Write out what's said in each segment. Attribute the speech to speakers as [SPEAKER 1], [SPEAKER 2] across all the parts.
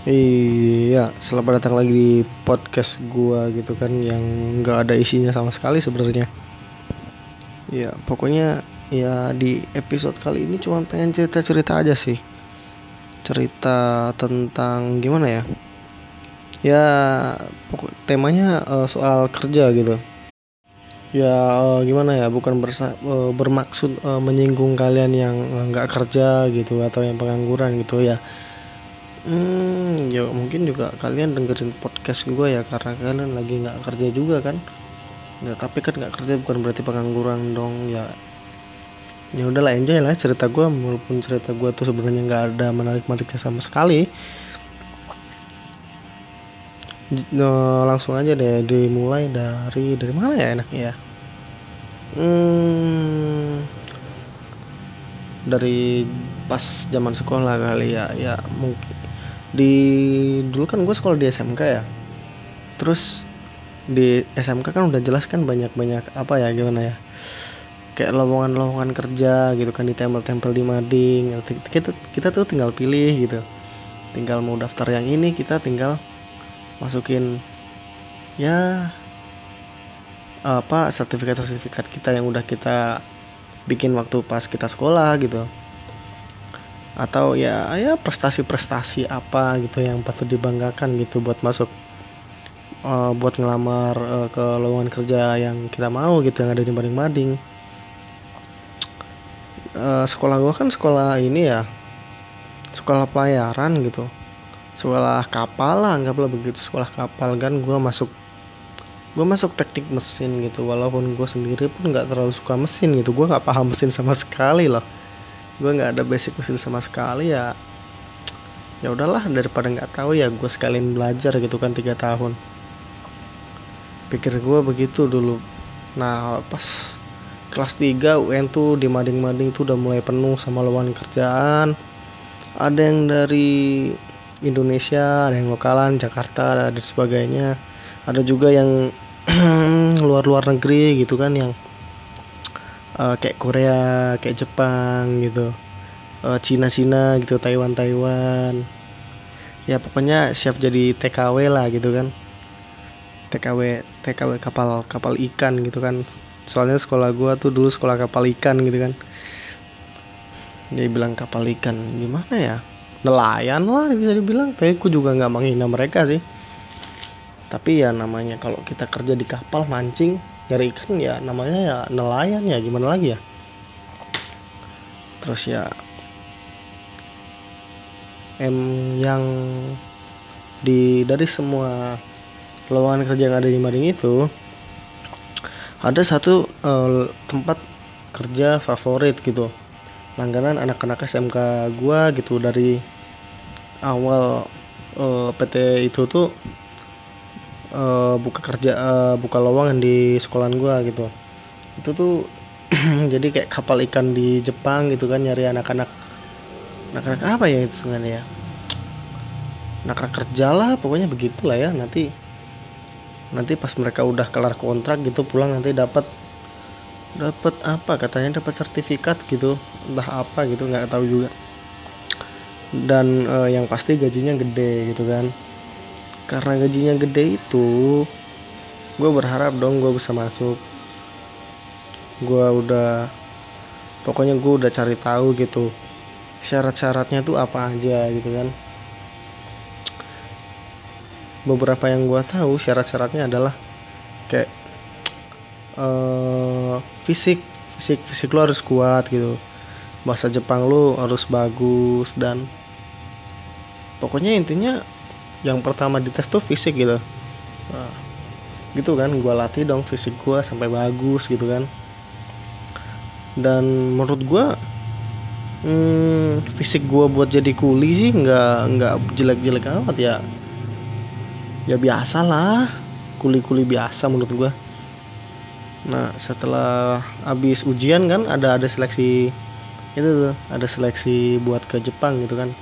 [SPEAKER 1] Iya, selamat datang lagi di podcast gua gitu kan yang nggak ada isinya sama sekali sebenarnya. Ya, pokoknya ya di episode kali ini cuma pengen cerita-cerita aja sih. Cerita tentang gimana ya? Ya, pokok temanya eh, soal kerja gitu. Ya, eh, gimana ya? Bukan bersa- eh, bermaksud eh, menyinggung kalian yang nggak kerja gitu atau yang pengangguran gitu ya Hmm, ya mungkin juga kalian dengerin podcast gue ya karena kalian lagi nggak kerja juga kan. Ya tapi kan nggak kerja bukan berarti pengangguran dong ya. Ya udahlah enjoy lah cerita gue walaupun cerita gue tuh sebenarnya nggak ada menarik menariknya sama sekali. No, langsung aja deh dimulai dari dari mana ya enaknya ya? Hmm, dari pas zaman sekolah kali ya ya mungkin. Di dulu kan gue sekolah di SMK ya. Terus di SMK kan udah jelas kan banyak-banyak apa ya gimana ya kayak lowongan-lowongan kerja gitu kan ditempel-tempel di mading kita kita tuh tinggal pilih gitu. Tinggal mau daftar yang ini kita tinggal masukin ya apa sertifikat-sertifikat kita yang udah kita bikin waktu pas kita sekolah gitu. Atau ya ya prestasi-prestasi apa gitu yang patut dibanggakan gitu buat masuk eh, buat ngelamar eh, ke lowongan kerja yang kita mau gitu yang ada di mading-mading. Eh, sekolah gua kan sekolah ini ya sekolah pelayaran gitu. Sekolah kapal lah anggaplah begitu sekolah kapal kan gua masuk gua masuk teknik mesin gitu walaupun gua sendiri pun nggak terlalu suka mesin gitu. Gua nggak paham mesin sama sekali loh. Gue nggak ada basic mesin sama sekali ya ya udahlah daripada nggak tahu ya gue sekalian belajar gitu kan tiga tahun. Pikir gue begitu dulu. Nah pas kelas 3 UN tuh di mading-mading tuh udah mulai penuh sama lowongan kerjaan. Ada yang dari Indonesia ada yang lokalan Jakarta dan sebagainya ada juga yang luar-luar negeri gitu kan yang eh, kayak Korea, kayak Jepang gitu, Eh, Cina Cina gitu, Taiwan Taiwan. Ya pokoknya siap jadi TKW lah gitu kan. TKW TKW kapal kapal ikan gitu kan. Soalnya sekolah gua tuh dulu sekolah kapal ikan gitu kan. Dia bilang kapal ikan gimana ya? Nelayan lah bisa dibilang. Tapi aku juga nggak menghina mereka sih. Tapi ya namanya kalau kita kerja di kapal mancing nyari ikan ya namanya ya nelayan ya gimana lagi ya? Terus ya em yang di dari semua lowongan kerja yang ada di Mading itu ada satu eh, tempat kerja favorit gitu. Langganan anak-anak SMK gua gitu dari awal eh, PT itu tuh eh, buka kerja eh, buka lowongan di sekolahan gua gitu. Itu tuh jadi kayak kapal ikan di Jepang gitu kan nyari anak-anak. Anak-anak apa ya itu sebenarnya? Ya anak-anak kerja lah pokoknya begitulah ya. Nanti nanti pas mereka udah kelar kontrak gitu pulang nanti dapat dapat apa katanya dapat sertifikat gitu. Entah apa gitu nggak tahu juga. Dan eh, yang pasti gajinya gede gitu kan karena gajinya gede itu gue berharap dong gue bisa masuk. Gue udah pokoknya gue udah cari tahu gitu syarat-syaratnya tuh apa aja gitu kan. Beberapa yang gue tahu syarat-syaratnya adalah kayak eh fisik fisik fisik lo harus kuat gitu. Bahasa Jepang lo harus bagus dan pokoknya intinya yang pertama dites tuh fisik gitu. Nah, gitu kan gue latih dong fisik gue sampai bagus gitu kan. Dan menurut gue hmm, fisik gue buat jadi kuli sih nggak nggak jelek-jelek amat ya. Ya biasa lah kuli-kuli biasa menurut gue nah setelah habis ujian kan ada ada seleksi itu tuh ada seleksi buat ke Jepang gitu kan.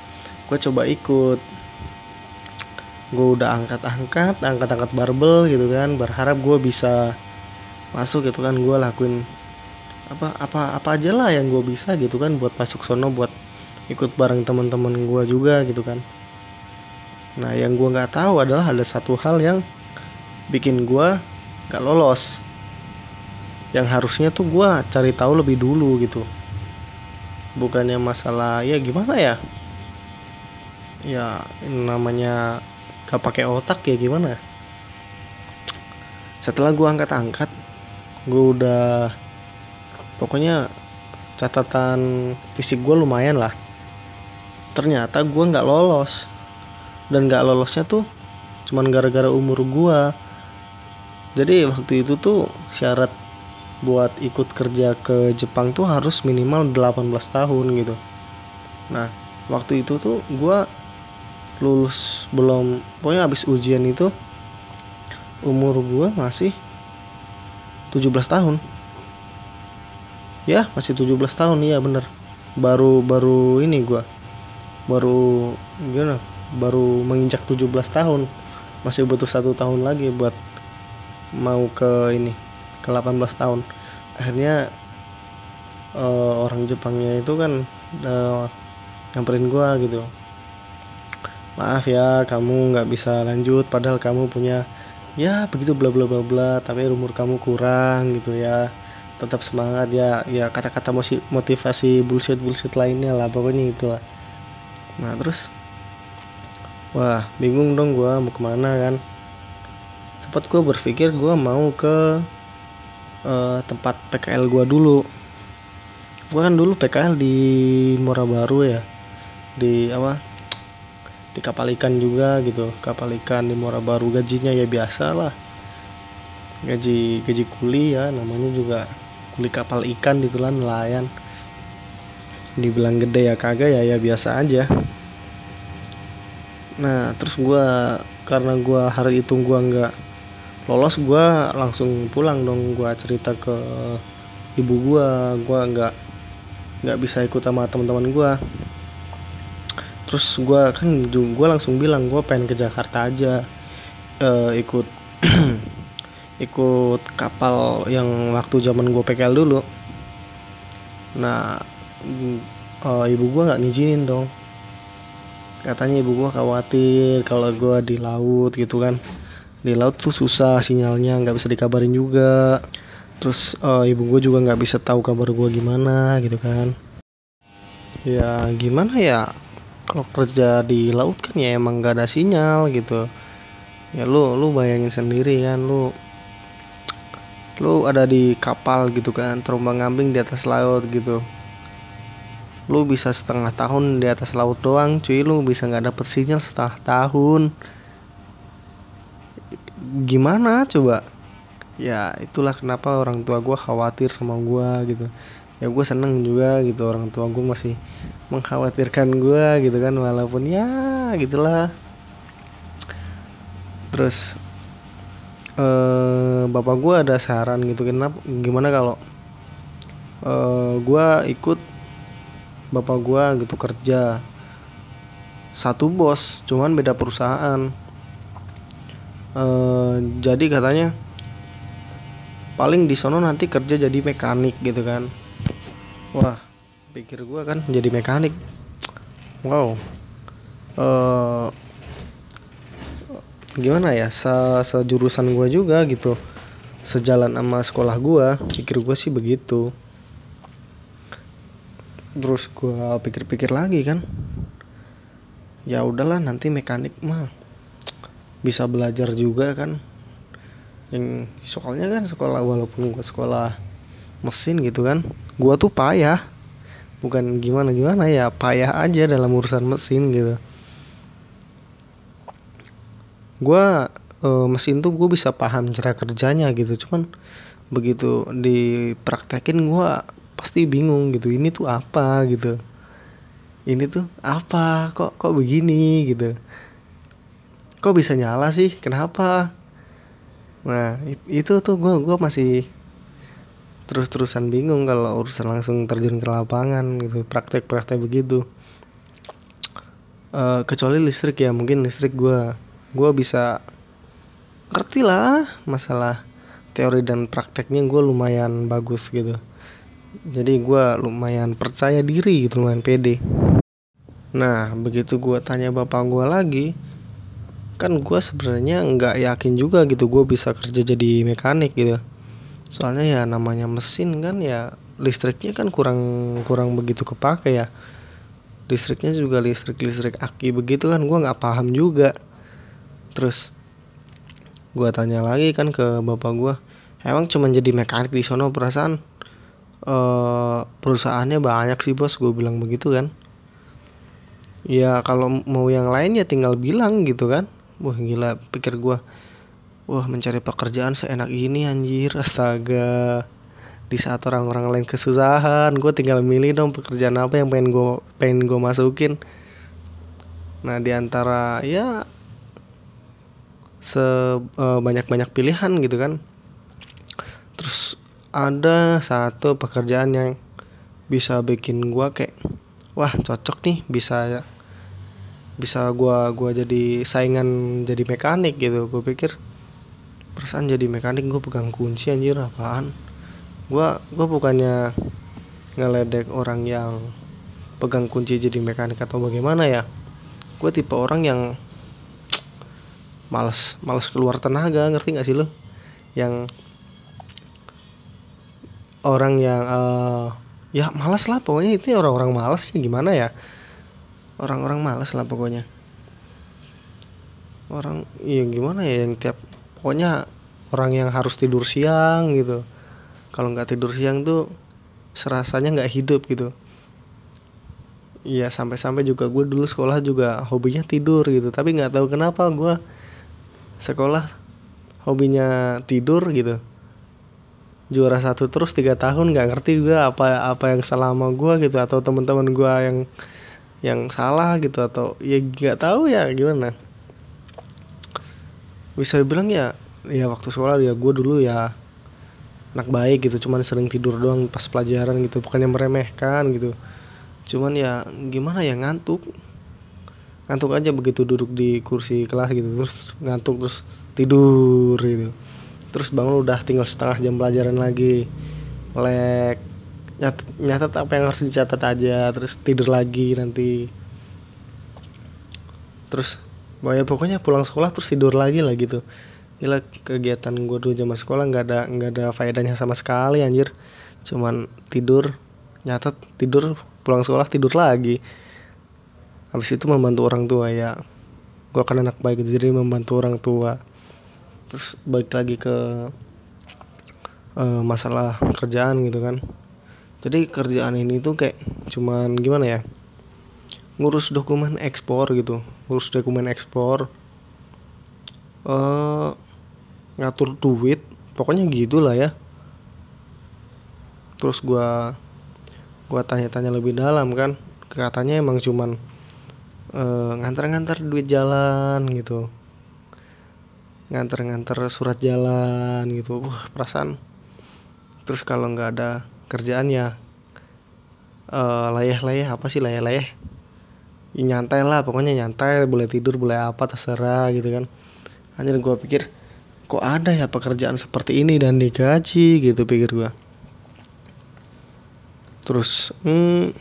[SPEAKER 1] Gue coba ikut gue udah angkat-angkat angkat-angkat barbel gitu kan. Berharap gue bisa masuk gitu kan. Gue lakuin apa apa apa aja lah yang gue bisa gitu kan. Buat masuk sono buat ikut bareng teman-teman gue juga gitu kan. Nah yang gue nggak tahu adalah ada satu hal yang bikin gue gak lolos. Yang harusnya tuh gue cari tahu lebih dulu gitu. Bukannya masalah ya gimana ya? Ya namanya gak pakai otak ya gimana? Setelah gue angkat-angkat gue udah pokoknya catatan fisik gue lumayan lah. Ternyata gue nggak lolos. Dan nggak lolosnya tuh cuman gara-gara umur gue jadi waktu itu tuh syarat buat ikut kerja ke Jepang tuh harus minimal 18 tahun gitu. Nah waktu itu tuh gue lulus belum. Pokoknya habis ujian itu umur gue masih 17 tahun. Ya masih 17 tahun iya bener. Baru baru ini gue baru gimana? Baru menginjak 17 tahun. Masih butuh satu tahun lagi buat mau ke ini ke 18 tahun. Akhirnya uh, orang Jepangnya itu kan uh, nyamperin gua gitu maaf ya kamu nggak bisa lanjut padahal kamu punya ya begitu bla bla bla bla tapi umur kamu kurang gitu ya. Tetap semangat ya. Ya kata-kata motivasi bullshit bullshit lainnya lah pokoknya itulah. Nah terus wah bingung dong gua mau ke mana kan? Sempat gue berpikir gue mau ke uh, tempat PKL gue dulu. Gue kan dulu PKL di Muara Baru ya di apa di kapal ikan juga gitu. Kapal ikan di Muara Baru gajinya ya biasa lah gaji gaji kuli ya namanya juga kuli kapal ikan lah nelayan. Dibilang gede ya kagak ya ya biasa aja. Nah terus gue karena gue hari itu gue nggak lolos gue langsung pulang dong. Gue cerita ke ibu gue gue nggak nggak bisa ikut sama teman-teman gue terus gue kan gue langsung bilang gue pengen ke Jakarta aja uh, ikut ikut kapal yang waktu zaman gue PKL dulu. Nah uh, ibu gue nggak ngizinin dong. Katanya ibu gue khawatir kalau gue di laut gitu kan. Di laut tuh susah sinyalnya nggak bisa dikabarin juga. Terus uh, ibu gue juga nggak bisa tahu kabar gue gimana gitu kan. Ya gimana ya kalau kerja di laut kan ya emang gak ada sinyal gitu. Ya lu lu bayangin sendiri kan lu lu ada di kapal gitu kan terombang ambing di atas laut gitu. Lu bisa setengah tahun di atas laut doang cuy. Lu bisa nggak dapet sinyal setengah tahun. Gimana coba? Ya itulah kenapa orang tua gue khawatir sama gue gitu ya gue seneng juga gitu orang tua gue masih mengkhawatirkan gue gitu kan walaupun ya gitulah. Terus eh, bapak gue ada saran gitu kenapa gimana kalau eh, gue ikut bapak gue gitu kerja. Satu bos cuman beda perusahaan. Eh, jadi katanya paling di sono nanti kerja jadi mekanik gitu kan wah pikir gue kan jadi mekanik. Wow. Uh, gimana ya se sejurusan gue juga gitu sejalan sama sekolah gue pikir gue sih begitu. Terus gue pikir-pikir lagi kan ya udahlah nanti mekanik mah bisa belajar juga kan. Yang soalnya kan sekolah walaupun gua sekolah mesin gitu kan gua tuh payah. Bukan gimana gimana ya payah aja dalam urusan mesin gitu. Gua e, mesin tuh gue bisa paham cara kerjanya gitu. Cuman begitu dipraktekin gua pasti bingung gitu ini tuh apa? gitu. Ini tuh apa? Kok kok begini? gitu. Kok bisa nyala sih? Kenapa? Nah itu tuh gue gua masih terus-terusan bingung kalau urusan langsung terjun ke lapangan gitu praktek-praktek begitu. Uh, kecuali listrik ya mungkin listrik gue gue bisa ngerti lah masalah teori dan prakteknya gue lumayan bagus gitu. Jadi gue lumayan percaya diri gitu lumayan pede. Nah begitu gue tanya bapak gue lagi kan gue sebenarnya nggak yakin juga gitu gue bisa kerja jadi mekanik gitu soalnya ya namanya mesin kan ya listriknya kan kurang kurang begitu kepake ya. Listriknya juga listrik listrik aki begitu kan gue nggak paham juga. Terus gue tanya lagi kan ke bapak gue emang cuma jadi mekanik di sono perasaan uh, perusahaannya banyak sih bos? Gue bilang begitu kan. Ya kalau mau yang lain ya tinggal bilang gitu kan. Wah gila pikir gue wah mencari pekerjaan seenak ini anjir. Astaga. Di saat orang-orang lain kesusahan gue tinggal milih dong pekerjaan apa yang pengen gue pengen gue masukin. Nah di antara ya sebanyak uh, banyak pilihan gitu kan. Terus ada satu pekerjaan yang bisa bikin gue kayak wah cocok nih bisa bisa gua gua jadi saingan jadi mekanik gitu. Gue pikir perasaan jadi mekanik gue pegang kunci anjir apaan? Gua gua bukannya ngeledek orang yang pegang kunci jadi mekanik atau bagaimana ya? Gue tipe orang yang males males keluar tenaga ngerti gak sih lo yang orang yang uh, ya malas lah pokoknya itu orang-orang malas ya gimana ya? Orang-orang malas lah pokoknya. Orang iya gimana ya yang tiap pokoknya orang yang harus tidur siang gitu. Kalau nggak tidur siang tuh serasanya nggak hidup gitu. Iya sampai-sampai juga gue dulu sekolah juga hobinya tidur gitu. Tapi nggak tahu kenapa gue sekolah hobinya tidur gitu. Juara satu terus tiga tahun nggak ngerti gue apa apa yang salah sama gue gitu atau teman-teman gue yang yang salah gitu atau ya nggak tahu ya gimana bisa bilang ya ya waktu sekolah ya gue dulu ya anak baik gitu cuman sering tidur doang pas pelajaran gitu bukannya meremehkan gitu. Cuman ya gimana ya ngantuk. Ngantuk aja begitu duduk di kursi kelas gitu terus ngantuk terus tidur gitu. Terus bangun udah tinggal setengah jam pelajaran lagi. Nyatet, nyatet apa yang harus dicatat aja terus tidur lagi nanti. Terus ya pokoknya pulang sekolah terus tidur lagi lah gitu. Gila kegiatan gue dulu zaman sekolah nggak ada nggak ada faedahnya sama sekali anjir. Cuman tidur nyatet tidur pulang sekolah tidur lagi. Habis itu membantu orang tua ya. Gue kan anak baik jadi membantu orang tua. Terus balik lagi ke uh, masalah kerjaan gitu kan. Jadi kerjaan ini tuh kayak cuman gimana ya ngurus dokumen ekspor gitu ngurus dokumen ekspor uh, ngatur duit pokoknya gitulah ya. Terus gua gua tanya-tanya lebih dalam kan katanya emang cuman uh, ngantar-ngantar duit jalan gitu. Ngantar-ngantar surat jalan gitu. Wah perasaan. Terus kalau nggak ada kerjaannya uh, layah-layah apa sih layah-layah ya, nyantai lah pokoknya nyantai boleh tidur boleh apa terserah gitu kan. Hanya gue pikir kok ada ya pekerjaan seperti ini dan digaji? gitu pikir gue terus hmm,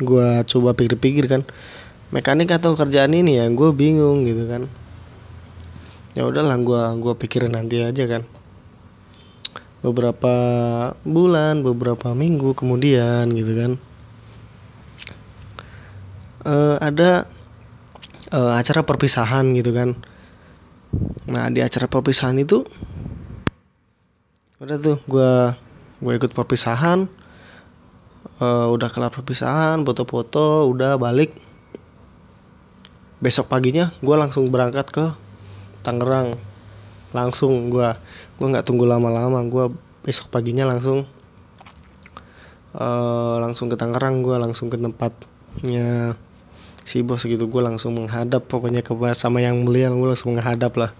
[SPEAKER 1] gue coba pikir-pikir kan mekanik atau kerjaan ini ya gue bingung gitu kan. Ya udahlah gue gue pikirin nanti aja kan. Beberapa bulan beberapa minggu kemudian gitu kan uh, ada uh, acara perpisahan gitu kan. Nah di acara perpisahan itu udah tuh gue gue ikut perpisahan. Uh, udah kelar perpisahan foto-foto udah balik. Besok paginya gue langsung berangkat ke Tangerang. Langsung gue gue nggak tunggu lama-lama gue besok paginya langsung uh, langsung ke Tangerang gue langsung ke tempatnya si bos gitu gue langsung menghadap pokoknya ke sama yang mulia gue langsung menghadap lah.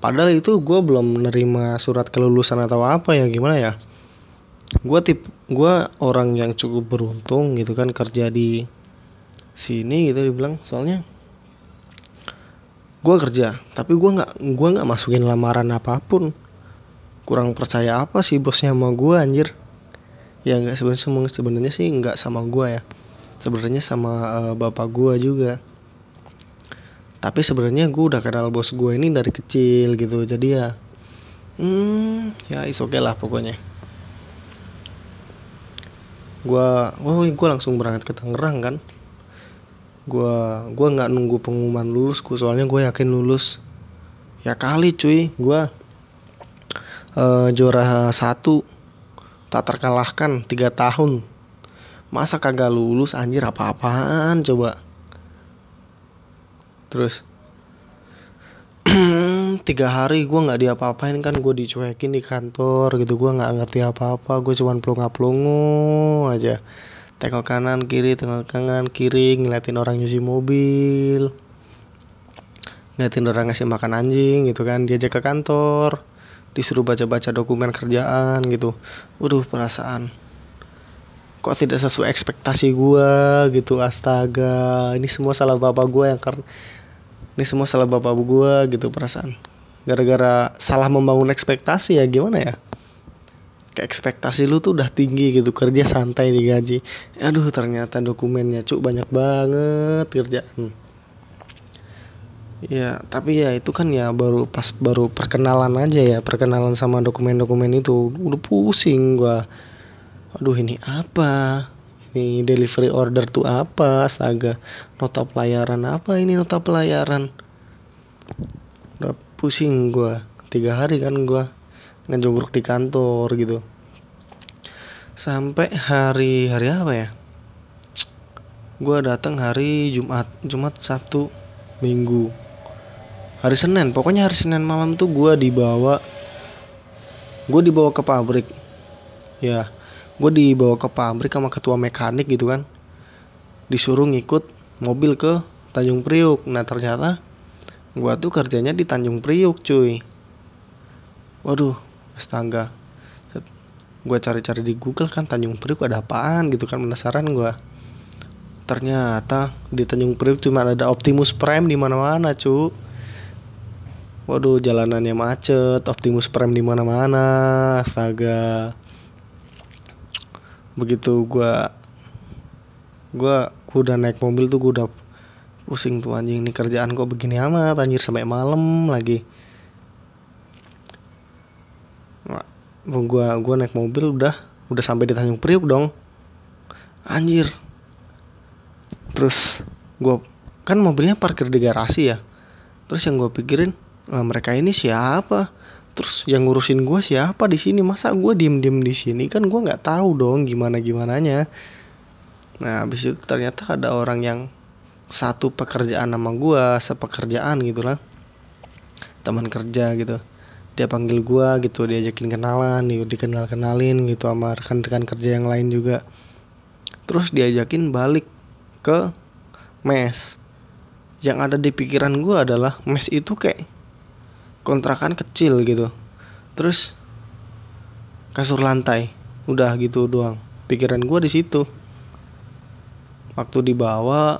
[SPEAKER 1] Padahal itu gue belum menerima surat kelulusan atau apa ya gimana ya? Gue tip gue orang yang cukup beruntung gitu kan kerja di sini gitu dibilang. Soalnya gue kerja tapi gue nggak gue nggak masukin lamaran apa pun. Kurang percaya apa sih bosnya sama gue anjir? Ya nggak sebenarnya sebenarnya sih nggak sama gue ya sebenarnya sama uh, bapak gue juga. Tapi sebenarnya gue udah kenal bos gue ini dari kecil gitu jadi ya hmm ya is oke okay lah pokoknya. Gue oh gue langsung berangkat ke Tangerang kan. Gue gue nggak nunggu pengumuman lulus gue soalnya gue yakin lulus. Ya kali cuy gue uh, juara satu tak terkalahkan tiga tahun masa kagak lulus anjir apa-apaan coba. Terus tiga hari gue nggak diapa-apain kan gue dicuekin di kantor gitu gue nggak ngerti apa-apa gue cuman pelongo-pelongo aja. Tengok kanan kiri tengok kanan kiri ngeliatin orang nyuci mobil ngeliatin orang ngasih makan anjing gitu kan diajak ke kantor disuruh baca-baca dokumen kerjaan gitu. Waduh perasaan kok tidak sesuai ekspektasi gue gitu astaga ini semua salah bapak gue yang karena ini semua salah bapak gue gitu perasaan. Gara-gara salah membangun ekspektasi ya gimana ya? Kayak ekspektasi lu tuh udah tinggi gitu kerja santai digaji aduh ternyata dokumennya cuk banyak banget kerjaan. Ya tapi ya itu kan ya baru pas baru perkenalan aja ya perkenalan sama dokumen-dokumen itu. Udah pusing gua aduh ini apa? Ini delivery order tuh apa? Astaga nota pelayaran apa ini nota pelayaran? Udah pusing gua. Tiga hari kan gua ngejogrok di kantor gitu. Sampai hari hari apa ya? Gua datang hari Jumat Jumat Sabtu Minggu. Hari Senin pokoknya hari Senin malam tuh gua dibawa gue dibawa ke pabrik. Ya gue dibawa ke pabrik sama ketua mekanik gitu kan. Disuruh ngikut mobil ke Tanjung Priuk. Nah ternyata gue tuh kerjanya di Tanjung Priuk cuy. Waduh astaga. Gue cari-cari di Google kan Tanjung Priuk ada apaan gitu kan penasaran gue ternyata di Tanjung Priuk cuma ada Optimus Prime di mana-mana cu. Waduh jalanannya macet Optimus Prime di mana-mana astaga begitu gua gua udah naik mobil tuh gua udah pusing tuh anjing ini kerjaan kok begini amat anjir sampai malam lagi. Gua gua naik mobil udah udah sampai di Tanjung Priuk dong. Anjir. Terus gua kan mobilnya parkir di garasi ya. Terus yang gua pikirin lah mereka ini siapa terus yang ngurusin gue siapa di sini? Masa gue diem diem di sini? Kan gue nggak tahu dong gimana gimana nya nah habis itu ternyata ada orang yang satu pekerjaan sama gue sepekerjaan gitu lah. Teman kerja gitu. Dia panggil gue gitu diajakin kenalan gitu dikenal kenalin gitu sama rekan-rekan kerja yang lain juga. Terus diajakin balik ke mes. Yang ada di pikiran gue adalah mes itu kayak kontrakan kecil gitu. Terus kasur lantai. Udah gitu doang. Pikiran gue di situ. Waktu dibawa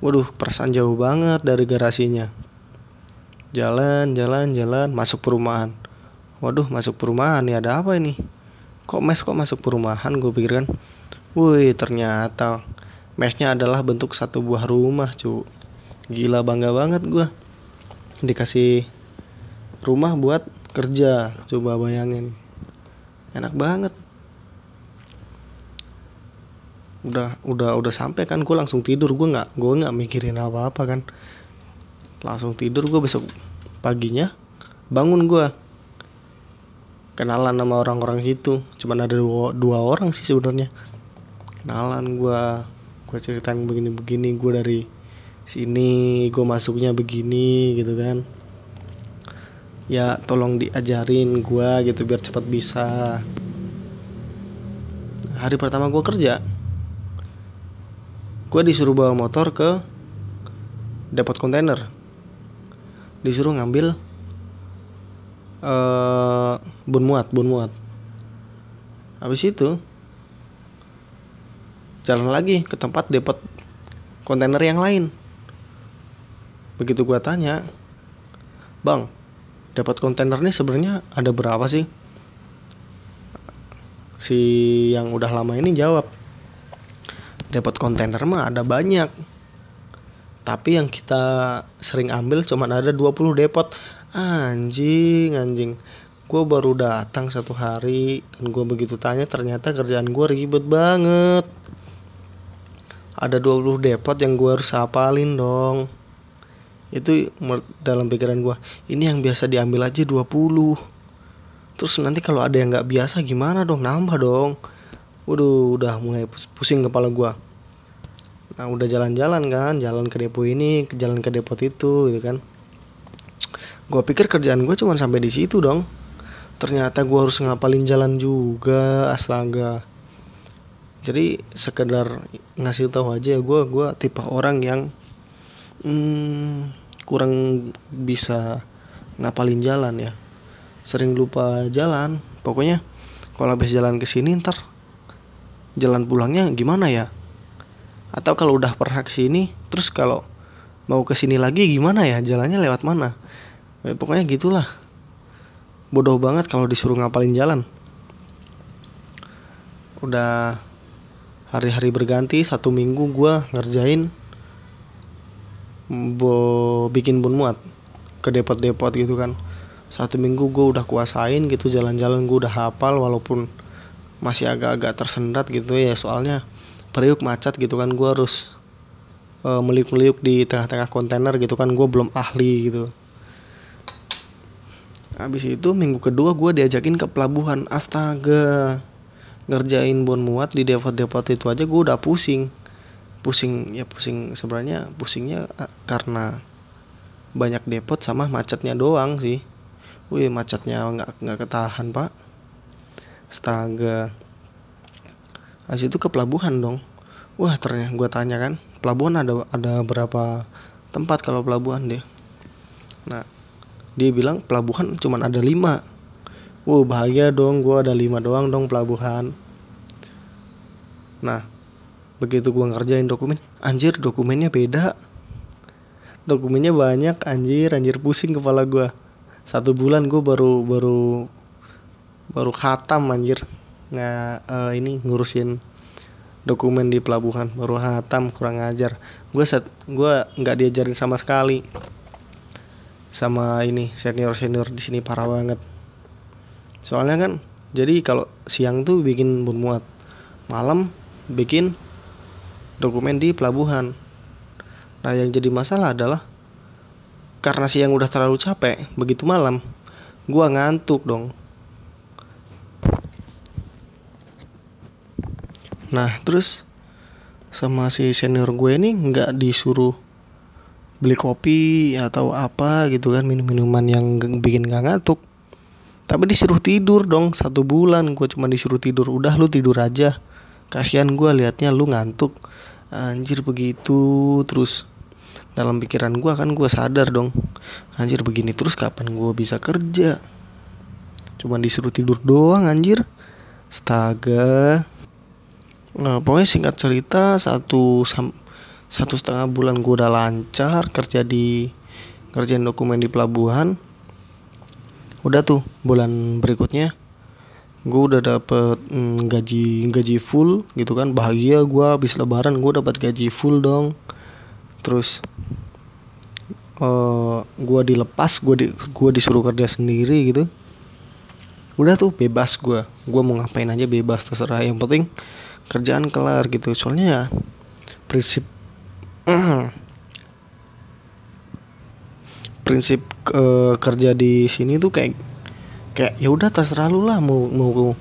[SPEAKER 1] waduh perasaan jauh banget dari garasinya. Jalan jalan jalan masuk perumahan. Waduh masuk perumahan ya ada apa ini? Kok mes kok masuk perumahan gue pikir kan? Wih ternyata mesnya adalah bentuk satu buah rumah cu. Gila bangga banget gue dikasih rumah buat kerja. Coba bayangin. Enak banget. Udah udah udah sampai kan gue langsung tidur. Gue nggak gue nggak mikirin apa apa kan. Langsung tidur gue besok paginya bangun gue kenalan sama orang-orang situ. Cuman ada dua, dua orang sih sebenarnya. Kenalan gue gue ceritain begini-begini. Gue dari sini gue masuknya begini gitu kan ya tolong diajarin gue gitu biar cepat bisa. Hari pertama gue kerja gue disuruh bawa motor ke depot kontainer. Disuruh ngambil uh, bun muat bun muat. Habis itu jalan lagi ke tempat depot kontainer yang lain. Begitu gue tanya bang dapat kontainer nih sebenarnya ada berapa sih? Si yang udah lama ini jawab dapat kontainer mah ada banyak tapi yang kita sering ambil cuma ada 20 depot. Anjing anjing. Gue baru datang satu hari dan gue begitu tanya ternyata kerjaan gue ribet banget. Ada 20 depot yang gue harus hafalin dong itu dalam pikiran gue ini yang biasa diambil aja 20 terus nanti kalau ada yang nggak biasa gimana dong? Nambah dong. Waduh udah mulai pusing kepala gue nah udah jalan-jalan kan jalan ke depo ini ke jalan ke depot itu gitu kan. Gue pikir kerjaan gue cuma sampai di situ dong. Ternyata gue harus ngapalin jalan juga astaga. Jadi sekedar ngasih tahu aja gue gue tipe orang yang hmm, kurang bisa ngapalin jalan ya. Sering lupa jalan. Pokoknya kalau habis jalan ke sini ntar jalan pulangnya gimana ya? Atau kalau udah pernah ke sini terus kalau mau ke sini lagi gimana ya? Jalannya lewat mana? Ya, pokoknya gitulah. Bodoh banget kalau disuruh ngapalin jalan. Udah hari-hari berganti satu minggu gue ngerjain bo bikin bun muat ke depot-depot gitu kan. Satu minggu gue udah kuasain gitu jalan-jalan gue udah hafal walaupun masih agak-agak tersendat gitu ya. Soalnya Priuk macet gitu kan gue harus uh, meliuk-meliuk di tengah-tengah kontainer gitu kan gue belum ahli gitu. Habis itu minggu kedua gue diajakin ke pelabuhan. Astaga ngerjain bon muat di depot-depot itu aja gue udah pusing pusing ya pusing sebenarnya pusingnya eh, karena banyak depot sama macetnya doang sih wih macetnya nggak nggak ketahan pak astaga Habis itu ke pelabuhan dong. Wah ternyata gue tanya kan, pelabuhan ada ada berapa tempat kalau pelabuhan deh. Nah, dia bilang pelabuhan cuma ada lima. Wah bahagia dong, gue ada lima doang dong pelabuhan. Nah, begitu gue ngerjain dokumen, anjir dokumennya beda. Dokumennya banyak, anjir, anjir pusing kepala gue. Satu bulan gue baru baru baru khatam anjir nggak uh, ini ngurusin dokumen di pelabuhan baru hatam kurang ajar gue set gue nggak diajarin sama sekali sama ini senior senior di sini parah banget soalnya kan jadi kalau siang tuh bikin muat malam bikin dokumen di pelabuhan. Nah yang jadi masalah adalah karena siang udah terlalu capek begitu malam gue ngantuk dong. Nah terus sama si senior gue ini nggak disuruh beli kopi atau apa gitu kan minum minuman yang bikin gak ngantuk. Tapi disuruh tidur dong satu bulan gue cuma disuruh tidur. Udah lu tidur aja. Kasihan gue liatnya lu ngantuk anjir begitu. Terus dalam pikiran gue kan gue sadar dong. Anjir begini terus kapan gue bisa kerja? Cuma disuruh tidur doang anjir. Astaga. Nah, pokoknya singkat cerita satu satu setengah bulan gue udah lancar kerja di kerjaan dokumen di pelabuhan. Udah tuh bulan berikutnya gue udah dapet mm, gaji gaji full gitu kan. Bahagia gue habis lebaran gue dapat gaji full dong. Terus uh, eh, gue dilepas gue di gue disuruh kerja sendiri gitu. Udah tuh bebas gue gue mau ngapain aja bebas terserah. Yang penting kerjaan kelar gitu. Soalnya ya prinsip prinsip uh, kerja di sini tuh kayak kayak ya udah terserah lu lah mau mau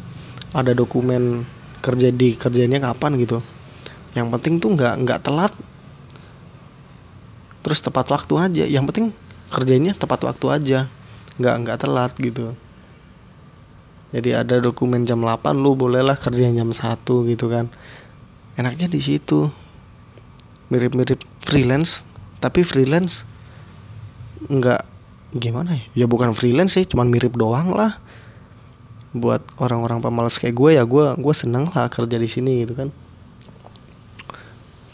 [SPEAKER 1] ada dokumen kerja di kerjanya kapan gitu. Yang penting tuh nggak nggak telat. Terus tepat waktu aja. Yang penting kerjanya tepat waktu aja. Nggak nggak telat gitu. Jadi ada dokumen jam 8 lu bolehlah kerja jam 1 gitu kan. Enaknya di situ. Mirip-mirip freelance tapi freelance nggak gimana ya? Ya bukan freelance sih cuman mirip doang lah. Buat orang-orang pemalas kayak gue ya gue gue seneng lah kerja di sini gitu kan.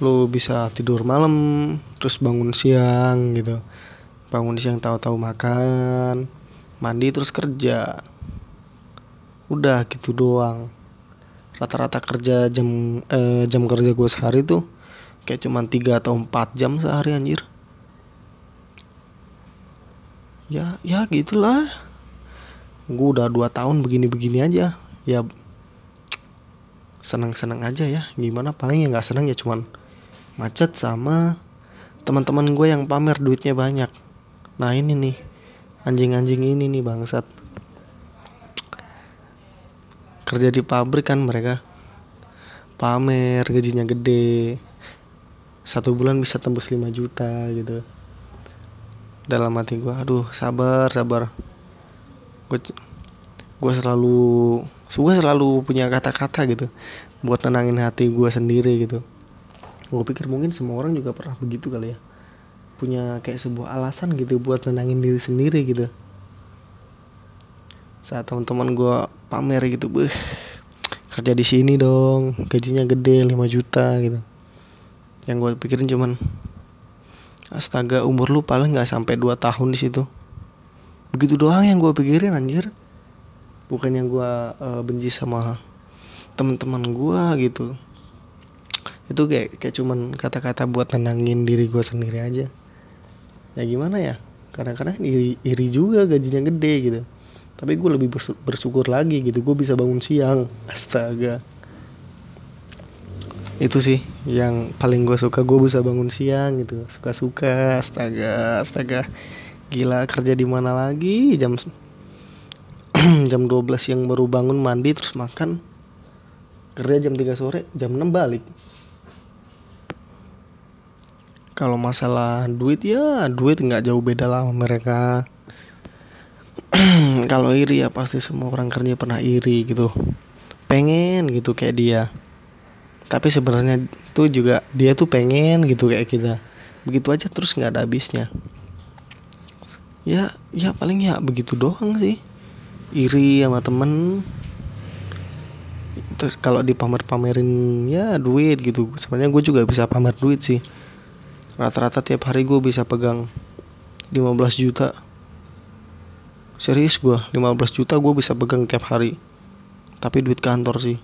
[SPEAKER 1] Lu bisa tidur malam terus bangun siang gitu. Bangun siang tahu-tahu makan mandi terus kerja. Udah gitu doang. Rata-rata kerja jam eh, jam kerja gue sehari tuh kayak cuman 3 atau 4 jam sehari anjir ya ya gitulah. Gue udah dua tahun begini-begini aja. Ya senang-senang aja ya. Gimana paling ya nggak senang ya cuman macet sama teman-teman gue yang pamer duitnya banyak. Nah ini nih anjing-anjing ini nih bangsat. Kerja di pabrik kan mereka. Pamer gajinya gede. Satu bulan bisa tembus 5 juta gitu dalam hati gue aduh sabar sabar. Gue gue selalu gue selalu punya kata-kata gitu buat nenangin hati gue sendiri gitu. Gue pikir mungkin semua orang juga pernah begitu kali ya punya kayak sebuah alasan gitu buat nenangin diri sendiri gitu. Saat teman-teman gue pamer gitu beh kerja di sini dong gajinya gede 5 juta gitu. Yang gue pikirin cuman astaga umur lu paling nggak sampai 2 tahun di situ. Begitu doang yang gue pikirin anjir. Bukan yang gue uh, benci sama teman-teman gue gitu. Itu kayak kayak cuman kata-kata buat nenangin diri gue sendiri aja. Ya gimana ya? Kadang-kadang iri, iri juga gajinya gede gitu. Tapi gue lebih bersyukur lagi gitu. Gue bisa bangun siang. Astaga itu sih yang paling gue suka. Gue bisa bangun siang gitu. Suka-suka astaga astaga. Gila kerja di mana lagi? Jam jam 12 yang baru bangun mandi terus makan. Kerja jam 3 sore jam 6 balik. Kalau masalah duit ya duit nggak jauh beda lah mereka. Kalau iri ya pasti semua orang kerja pernah iri gitu. Pengen gitu kayak dia tapi sebenarnya tuh juga dia tuh pengen gitu kayak kita. Begitu aja terus nggak ada habisnya. Ya ya paling ya begitu doang sih. Iri sama temen. Terus kalau dipamer-pamerin ya duit gitu. Sebenarnya gue juga bisa pamer duit sih. Rata-rata tiap hari gue bisa pegang 15 juta. Serius gue 15 juta gue bisa pegang tiap hari. Tapi duit kantor sih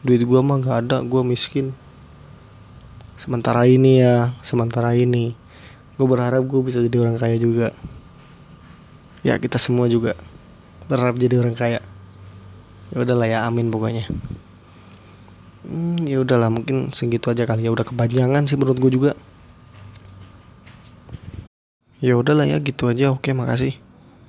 [SPEAKER 1] duit gue mah gak ada gue miskin. Sementara ini ya sementara ini. Gue berharap gue bisa jadi orang kaya juga. Ya kita semua juga berharap jadi orang kaya. Ya udahlah ya amin pokoknya. Hmm, ya udahlah mungkin segitu aja kali ya. Udah kepanjangan sih menurut gue juga. Ya udahlah ya gitu aja. Oke makasih